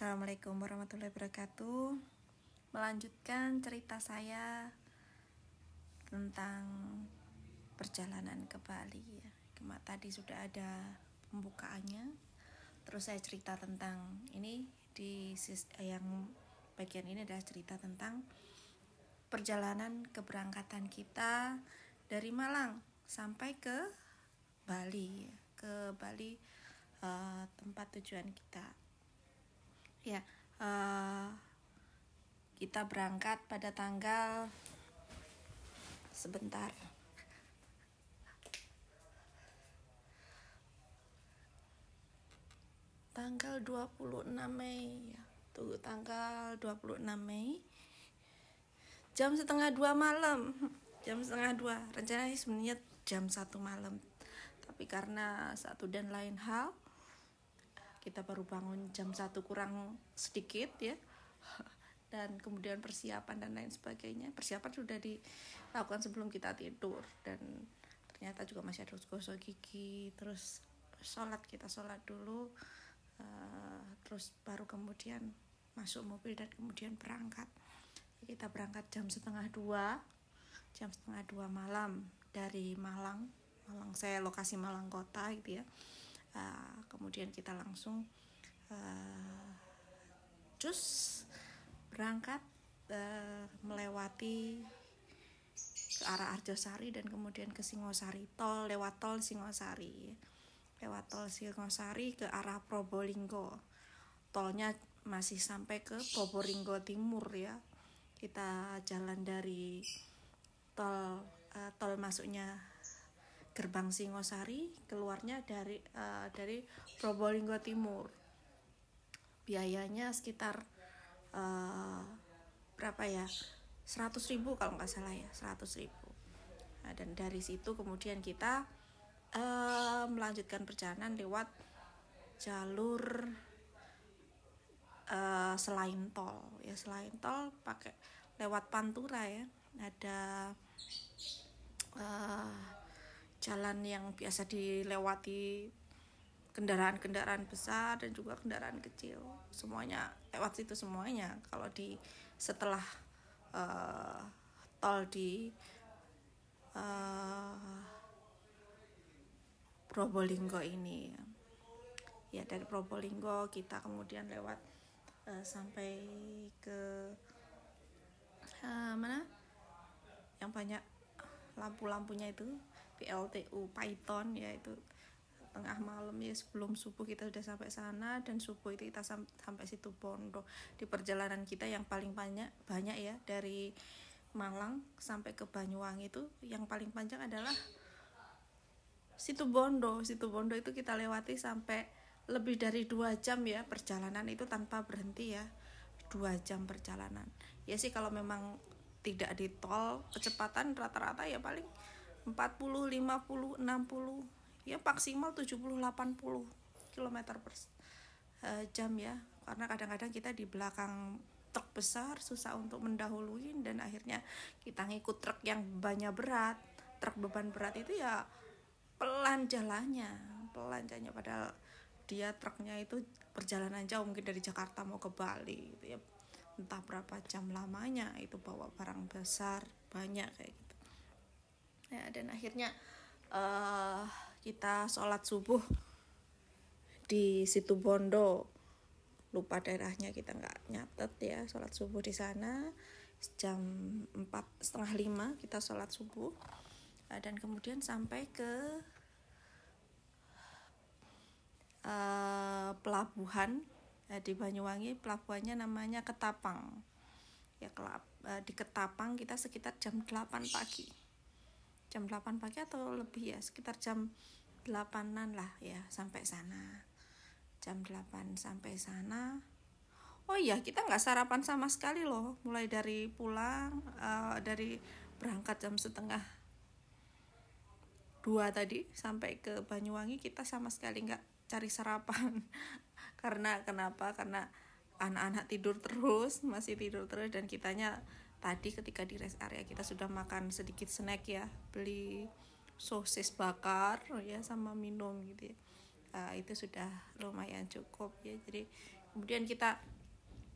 Assalamualaikum warahmatullahi wabarakatuh. Melanjutkan cerita saya tentang perjalanan ke Bali. Tadi sudah ada pembukaannya. Terus saya cerita tentang ini di sis- yang bagian ini adalah cerita tentang perjalanan keberangkatan kita dari Malang sampai ke Bali, ke Bali eh, tempat tujuan kita. Ya, eh, kita berangkat pada tanggal sebentar. Tanggal 26 Mei ya. Tuh tanggal 26 Mei. Jam setengah dua malam. Jam setengah dua. Rencananya sebenarnya jam satu malam. Tapi karena satu dan lain hal, kita baru bangun jam satu kurang sedikit ya. Dan kemudian persiapan dan lain sebagainya. Persiapan sudah dilakukan sebelum kita tidur. Dan ternyata juga masih harus gosok gigi terus sholat kita sholat dulu. Eh, terus baru kemudian masuk mobil dan kemudian berangkat. Kita berangkat jam setengah dua jam setengah dua malam dari Malang. Malang saya lokasi Malang kota gitu ya Uh, kemudian kita langsung uh, cus berangkat uh, melewati ke arah Arjosari dan kemudian ke Singosari tol lewat tol Singosari. Lewat tol Singosari ke arah Probolinggo. Tolnya masih sampai ke Probolinggo Timur ya. Kita jalan dari tol uh, tol masuknya gerbang Singosari keluarnya dari uh, dari Probolinggo Timur. Biayanya sekitar uh, berapa ya? 100 ribu kalau nggak salah ya 100 ribu. Nah, dan dari situ kemudian kita uh, melanjutkan perjalanan lewat jalur uh, selain tol. Ya selain tol pakai lewat Pantura ya. Ada uh, jalan yang biasa dilewati kendaraan-kendaraan besar dan juga kendaraan kecil. Semuanya lewat situ semuanya. Kalau di setelah uh, tol di uh, Probolinggo ini. Ya dari Probolinggo kita kemudian lewat uh, sampai ke uh, mana? Yang banyak lampu-lampunya itu PLTU Python yaitu tengah malam ya sebelum subuh kita sudah sampai sana dan subuh itu kita sam sampai situ Bondo di perjalanan kita yang paling banyak banyak ya dari Malang sampai ke Banyuwangi itu yang paling panjang adalah situ Bondo. Situ Bondo itu kita lewati sampai lebih dari dua jam ya perjalanan itu tanpa berhenti ya dua jam perjalanan. Ya sih kalau memang tidak di tol kecepatan rata-rata ya paling 40, 50, 60 ya maksimal 70, 80 km per uh, jam ya. Karena kadang-kadang kita di belakang truk besar susah untuk mendahului dan akhirnya kita ngikut truk yang banyak berat truk beban berat itu ya pelan jalannya pelan jalannya. Padahal dia truknya itu perjalanan jauh mungkin dari Jakarta mau ke Bali gitu ya. Entah berapa jam lamanya itu bawa barang besar banyak kayak gitu ya dan akhirnya uh, kita sholat subuh di situ Bondo. Lupa daerahnya kita nggak nyatet ya sholat subuh di sana. Jam empat setengah lima kita sholat subuh. Uh, dan kemudian sampai ke uh, pelabuhan uh, di Banyuwangi. Pelabuhannya namanya Ketapang. Ya di Ketapang kita sekitar jam 8 pagi jam 8 pagi atau lebih ya? Sekitar jam 8an lah ya sampai sana. Jam 8 sampai sana. Oh iya kita nggak sarapan sama sekali loh. Mulai dari pulang uh, dari berangkat jam setengah dua tadi sampai ke Banyuwangi kita sama sekali nggak cari sarapan. Karena kenapa? Karena anak-anak tidur terus masih tidur terus dan kitanya tadi ketika di rest area kita sudah makan sedikit snack ya beli sosis bakar ya sama minum gitu ya. Uh, itu sudah lumayan cukup ya. Jadi kemudian kita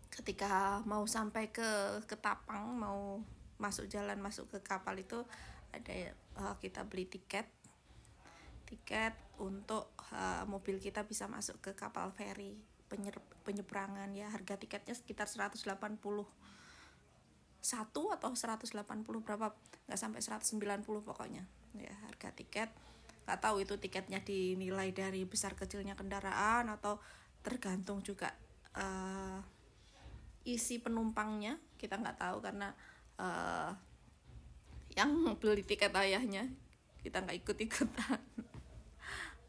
ketika mau sampai ke Ketapang mau masuk jalan masuk ke kapal itu ada uh, kita beli tiket. Tiket untuk uh, mobil kita bisa masuk ke kapal feri. Penyeberangan ya. Harga tiketnya sekitar 180 satu atau 180 berapa nggak sampai 190 pokoknya. Ya harga tiket. Nggak tahu itu tiketnya dinilai dari besar kecilnya kendaraan atau tergantung juga uh, isi penumpangnya. Kita nggak tahu karena uh, yang beli tiket ayahnya kita nggak ikut ikutan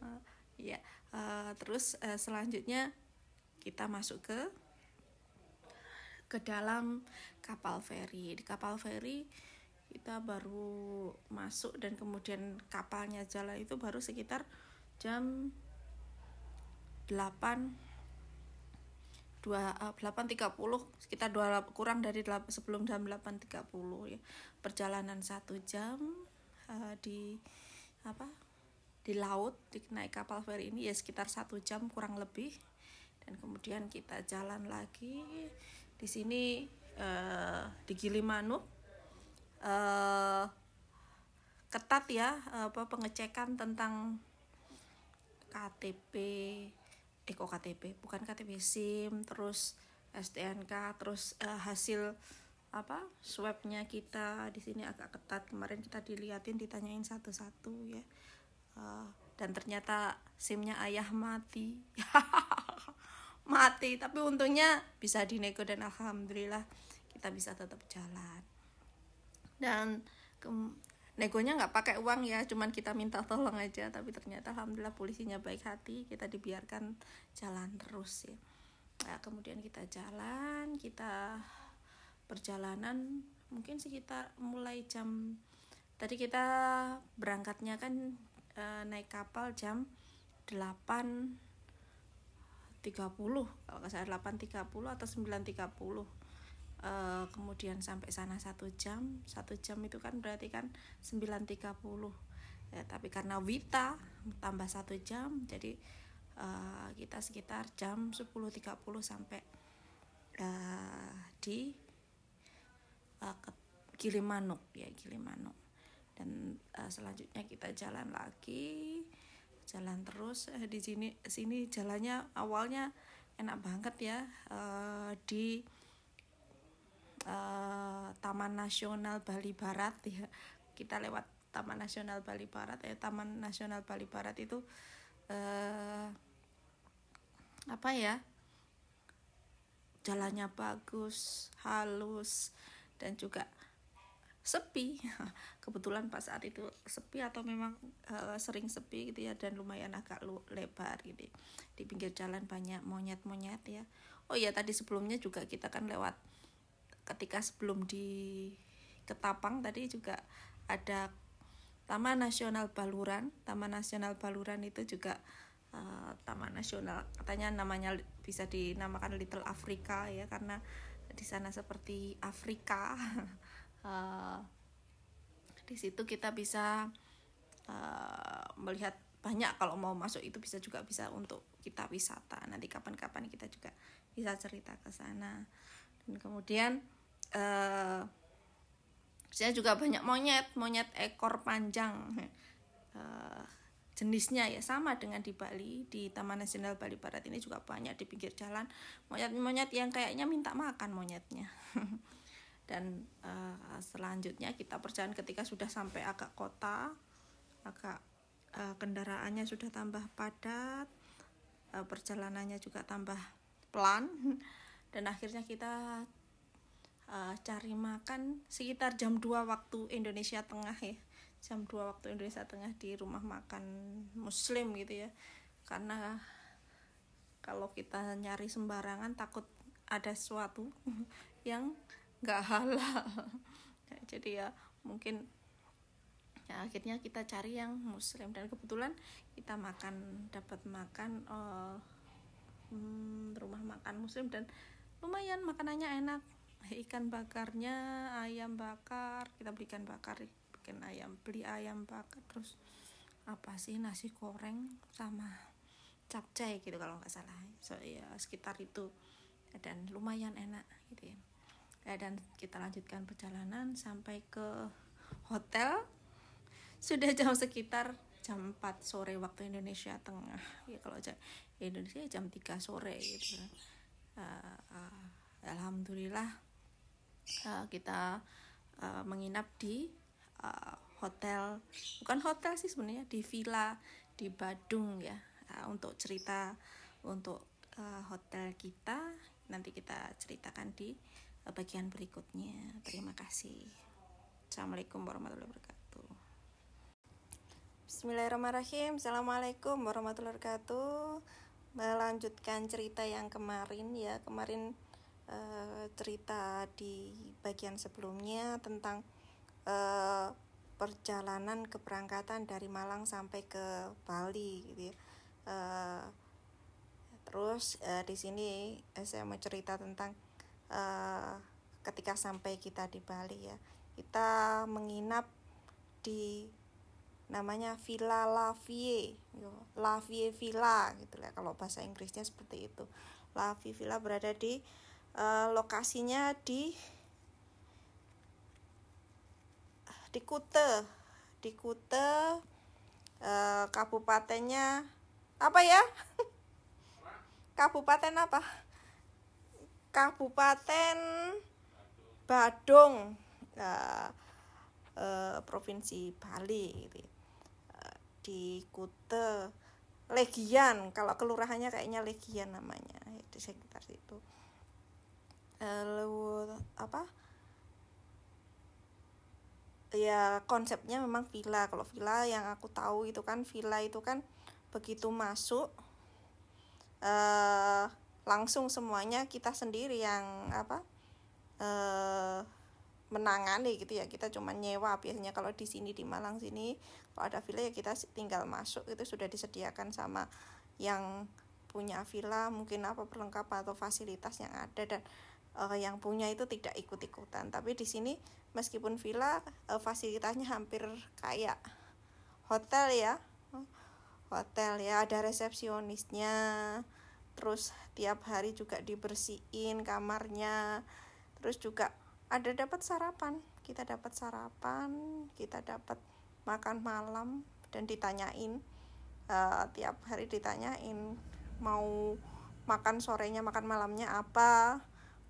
uh, ya uh, terus uh, selanjutnya kita masuk ke ke dalam kapal feri. Di kapal feri kita baru masuk dan kemudian kapalnya jalan itu baru sekitar jam 8 dua eh, sekitar dua kurang dari 8, sebelum jam 8.30 ya. Perjalanan satu jam uh, di apa di laut di naik kapal feri ini ya sekitar satu jam kurang lebih. Dan kemudian kita jalan lagi di sini uh, di Gilimanuk uh, ketat ya apa pengecekan tentang KTP Eko KTP bukan KTP SIM terus STNK terus uh, hasil apa swabnya kita di sini agak ketat. Kemarin kita diliatin ditanyain satu-satu ya. Uh, dan ternyata SIMnya ayah mati mati tapi untungnya bisa dinego dan alhamdulillah kita bisa tetap jalan. Dan ke, negonya nggak pakai uang ya cuman kita minta tolong aja tapi ternyata alhamdulillah polisinya baik hati kita dibiarkan jalan terus ya nah, kemudian kita jalan kita perjalanan mungkin sekitar mulai jam tadi kita berangkatnya kan e, naik kapal jam 8.30 kalau nggak salah 8.30 atau 9.30 uh, kemudian sampai sana satu jam satu jam itu kan berarti kan 9.30 ya, tapi karena Wita tambah satu jam jadi uh, kita sekitar jam 10.30 sampai uh, di uh, Gilimanuk ya Gilimanuk. Dan uh, selanjutnya kita jalan lagi jalan terus uh, di sini sini jalannya awalnya enak banget ya uh, di uh, Taman Nasional Bali Barat ya. Kita lewat Taman Nasional Bali Barat ya Taman Nasional Bali Barat itu uh, apa ya jalannya bagus halus dan juga sepi kebetulan pas saat itu sepi atau memang uh, sering sepi gitu ya dan lumayan agak lebar gitu di pinggir jalan banyak monyet-monyet ya oh ya tadi sebelumnya juga kita kan lewat ketika sebelum di Ketapang tadi juga ada Taman Nasional Baluran. Taman Nasional Baluran itu juga uh, taman nasional katanya namanya bisa dinamakan Little Africa ya karena di sana seperti Afrika. uh, di situ kita bisa uh, melihat banyak kalau mau masuk itu bisa juga bisa untuk kita wisata. Nanti kapan-kapan kita juga bisa cerita ke sana. Dan kemudian uh, saya juga banyak monyet monyet ekor panjang uh, jenisnya ya sama dengan di Bali di Taman Nasional Bali Barat ini juga banyak di pinggir jalan monyet-monyet yang kayaknya minta makan monyetnya dan uh, selanjutnya kita perjalanan ketika sudah sampai agak kota agak uh, kendaraannya sudah tambah padat uh, perjalanannya juga tambah pelan dan akhirnya kita uh, cari makan sekitar jam 2 waktu Indonesia Tengah ya. Jam 2 waktu Indonesia Tengah di rumah makan muslim gitu ya. Karena kalau kita nyari sembarangan takut ada sesuatu yang nggak halal. Ya, jadi ya mungkin ya akhirnya kita cari yang muslim. Dan kebetulan kita makan dapat makan uh, rumah makan muslim dan lumayan makanannya enak. Ikan bakarnya ayam bakar kita beli ikan bakar bikin ayam beli ayam bakar terus apa sih nasi goreng sama capcay gitu kalau nggak salah. So ya sekitar itu. Dan lumayan enak gitu ya ya dan kita lanjutkan perjalanan sampai ke hotel. Sudah jam sekitar jam 4 sore waktu Indonesia Tengah. Ya kalau Indonesia jam 3 sore gitu. Uh, uh, alhamdulillah uh, kita uh, menginap di uh, hotel. Bukan hotel sih sebenarnya di villa di Badung ya. Uh, untuk cerita untuk uh, hotel kita nanti kita ceritakan di bagian berikutnya. Terima kasih. Assalamualaikum warahmatullahi wabarakatuh. Bismillahirrahmanirrahim. Assalamualaikum warahmatullahi wabarakatuh. Melanjutkan cerita yang kemarin ya. Kemarin uh, cerita di bagian sebelumnya tentang uh, perjalanan keberangkatan dari Malang sampai ke Bali gitu ya. Uh, terus uh, di sini uh, saya mau cerita tentang uh, ketika sampai kita di Bali ya. Kita menginap di namanya Villa Lavie, Lavie Villa gitu ya kalau bahasa Inggrisnya seperti itu. Lavie Villa berada di uh, lokasinya di di Kute di Kute uh, kabupatennya apa ya kabupaten apa kabupaten Badung. Uh, provinsi Bali gitu. Uh, di Kute Legian. Kalau kelurahannya kayaknya Legian namanya di sekitar situ. Uh, apa? Ya konsepnya memang villa. Kalau villa yang aku tahu itu kan villa itu kan begitu masuk uh, langsung semuanya kita sendiri yang apa uh, menangani gitu ya. Kita cuma nyewa biasanya kalau di sini di Malang sini. Kalau ada villa ya kita tinggal masuk itu sudah disediakan sama yang punya villa mungkin apa perlengkapan atau fasilitas yang ada dan uh, yang punya itu tidak ikut-ikutan. Tapi di sini meskipun villa uh, fasilitasnya hampir kayak hotel ya. Hotel ya ada resepsionisnya terus tiap hari juga dibersihin kamarnya. Terus juga ada dapat sarapan. Kita dapat sarapan kita dapat makan malam dan ditanyain uh, tiap hari ditanyain mau makan sorenya makan malamnya apa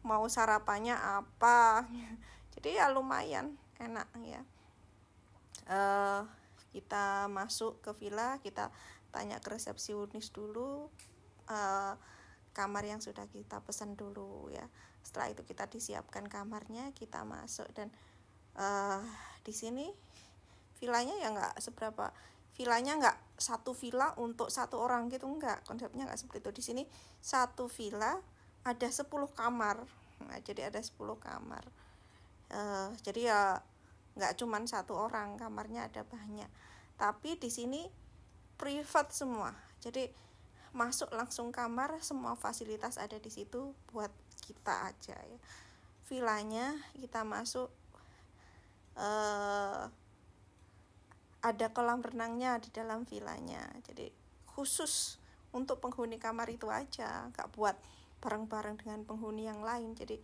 mau sarapannya apa. Jadi ya lumayan enak ya. Uh, kita masuk ke villa kita tanya ke resepsionis dulu uh, kamar yang sudah kita pesan dulu ya. Setelah itu kita disiapkan kamarnya kita masuk dan uh, di sini villanya ya nggak seberapa villanya nggak satu villa untuk satu orang gitu nggak. Konsepnya nggak seperti itu. Di sini satu villa ada 10 kamar. Nah, jadi ada 10 kamar. Uh, jadi ya nggak cuman satu orang kamarnya ada banyak. Tapi di sini privat semua. Jadi masuk langsung kamar semua fasilitas ada di situ buat kita aja ya. Villanya kita masuk uh, ada kolam renangnya di dalam villanya. Jadi khusus untuk penghuni kamar itu aja nggak buat bareng-bareng dengan penghuni yang lain. Jadi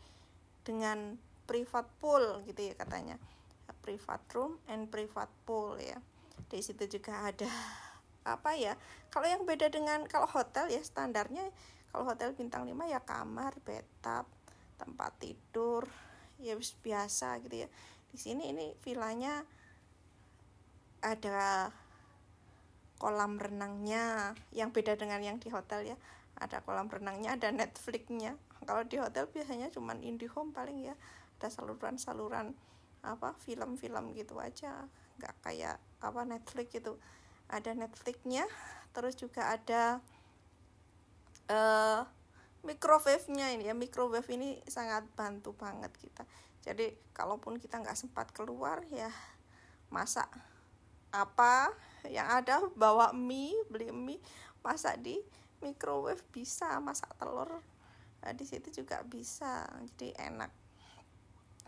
dengan private pool gitu ya katanya. Private room and private pool ya. Di situ juga ada apa ya kalau yang beda dengan kalau hotel ya standarnya kalau hotel bintang 5 ya kamar bathtub tempat tidur ya biasa gitu ya. Di sini ini villanya ada kolam renangnya yang beda dengan yang di hotel ya. Ada kolam renangnya ada Netflixnya. Kalau di hotel biasanya cuman IndiHome paling ya ada saluran-saluran apa film-film gitu aja. Nggak kayak apa Netflix gitu ada Netflixnya terus juga ada uh, microwave-nya ini ya. Microwave ini sangat bantu banget kita. Jadi kalaupun kita nggak sempat keluar ya masak apa yang ada bawa mie beli mie masak di microwave bisa masak telur nah, di situ juga bisa. Jadi enak.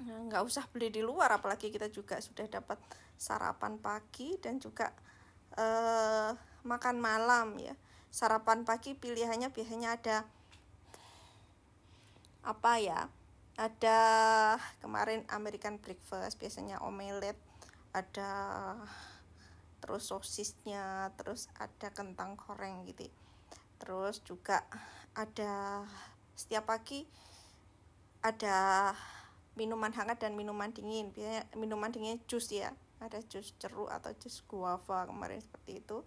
Nggak usah beli di luar apalagi kita juga sudah dapat sarapan pagi dan juga uh, makan malam ya. Sarapan pagi pilihannya biasanya ada apa ya? Ada kemarin American breakfast biasanya omelet ada terus sosisnya terus ada kentang goreng gitu. Terus juga ada setiap pagi ada minuman hangat dan minuman dingin. Biasanya minuman dingin jus ya ada jus jeruk atau jus guava kemarin seperti itu.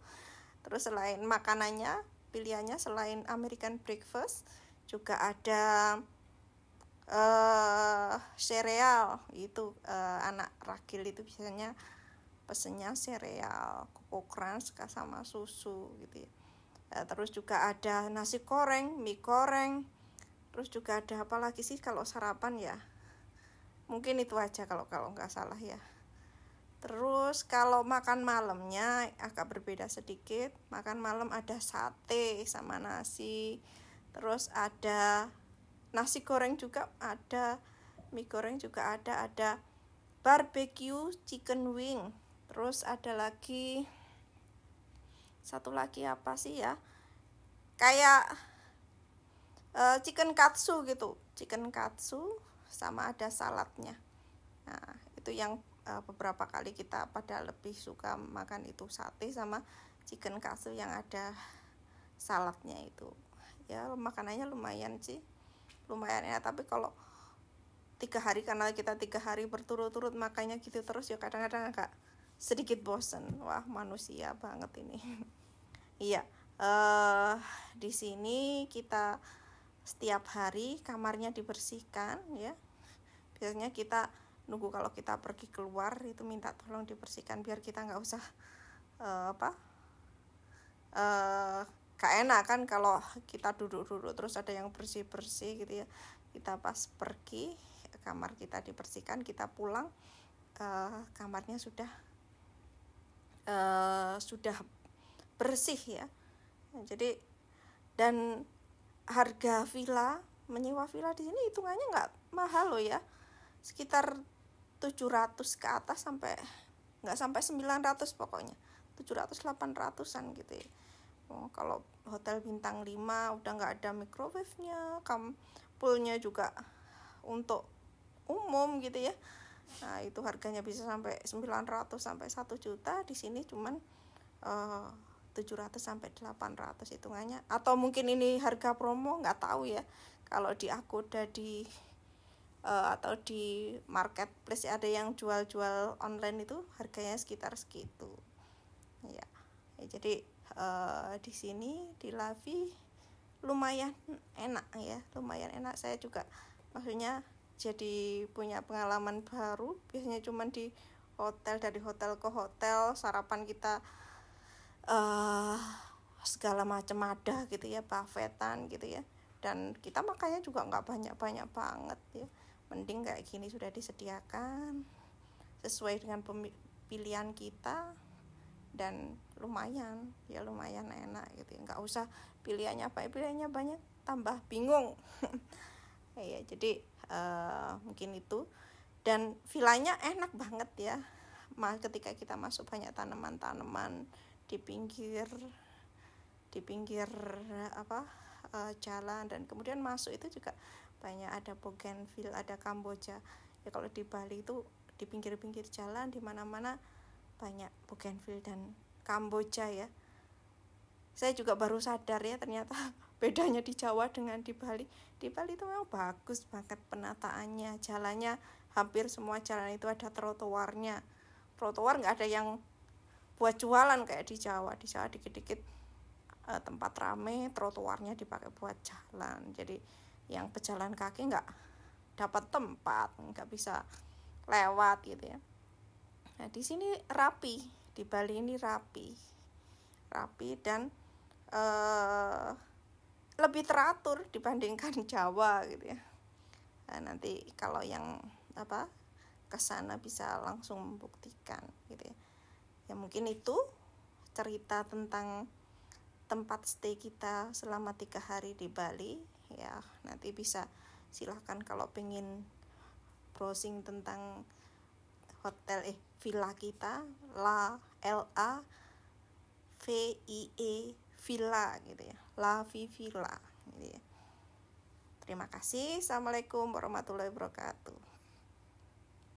Terus selain makanannya pilihannya selain American breakfast juga ada uh, sereal. Itu uh, anak ragil itu biasanya pesennya sereal koko crunch sama susu gitu ya. Uh, terus juga ada nasi goreng mie goreng. Terus juga ada apa lagi sih kalau sarapan ya? Mungkin itu aja kalau kalau nggak salah ya terus kalau makan malamnya agak berbeda sedikit. Makan malam ada sate sama nasi. Terus ada nasi goreng juga ada mie goreng juga ada ada barbecue chicken wing. Terus ada lagi satu lagi apa sih ya? Kayak uh, chicken katsu gitu. Chicken katsu sama ada saladnya. Nah itu yang uh, beberapa kali kita pada lebih suka makan itu sate sama chicken katsu yang ada saladnya itu. Ya makanannya lumayan sih lumayan enak. Tapi kalau tiga hari karena kita tiga hari berturut-turut makannya gitu terus ya kadang-kadang agak sedikit bosen. Wah manusia banget ini. Iya uh, di sini kita setiap hari kamarnya dibersihkan ya. Biasanya kita nunggu kalau kita pergi keluar itu minta tolong dibersihkan biar kita nggak usah uh, apa uh, enak kan kalau kita duduk-duduk terus ada yang bersih-bersih gitu ya. Kita pas pergi kamar kita dibersihkan kita pulang uh, kamarnya sudah uh, sudah bersih ya. Jadi dan harga villa menyewa villa di sini hitungannya nggak mahal loh ya. Sekitar 700 ke atas sampai nggak sampai 900 pokoknya 700 800an gitu ya oh, kalau hotel bintang 5 udah nggak ada microwave-nya kam poolnya juga untuk umum gitu ya Nah, itu harganya bisa sampai 900 sampai 1 juta, di sini cuman uh, 700 sampai 800 hitungannya. Atau mungkin ini harga promo, nggak tahu ya. Kalau di Agoda di uh, atau di marketplace ada yang jual-jual online itu harganya sekitar segitu. Ya. ya jadi uh, di sini di Lavi lumayan enak ya, lumayan enak. Saya juga maksudnya jadi punya pengalaman baru biasanya cuma di hotel dari hotel ke hotel sarapan kita uh, segala macam ada gitu ya buffetan gitu ya dan kita makanya juga nggak banyak banyak banget ya mending kayak gini sudah disediakan sesuai dengan pilihan kita dan lumayan ya lumayan enak gitu ya. Nggak usah pilihannya apa pilihannya banyak tambah bingung. Ya jadi uh, mungkin itu. Dan vilanya enak banget ya. Ketika kita masuk banyak tanaman-tanaman di pinggir di pinggir apa uh, jalan. Dan kemudian masuk itu juga banyak ada bougainville ada kamboja. Ya kalau di Bali itu di pinggir-pinggir jalan di mana-mana banyak bougainville dan kamboja ya. Saya juga baru sadar ya ternyata bedanya di Jawa dengan di Bali. Di Bali itu memang bagus banget penataannya jalannya hampir semua jalan itu ada trotoarnya. Trotoar nggak ada yang buat jualan kayak di Jawa. Di Jawa dikit-dikit uh, tempat rame trotoarnya dipakai buat jalan. Jadi yang pejalan kaki nggak dapat tempat nggak bisa lewat gitu ya. Nah di sini rapi di Bali ini rapi. Rapi dan uh, lebih teratur dibandingkan Jawa gitu ya. Nah, nanti kalau yang apa ke sana bisa langsung membuktikan gitu ya. Ya mungkin itu cerita tentang tempat stay kita selama tiga hari di Bali ya nanti bisa silahkan kalau pengen browsing tentang hotel eh villa kita la L A V I E villa gitu ya. La Villa gitu ya. Terima kasih. Assalamualaikum warahmatullahi wabarakatuh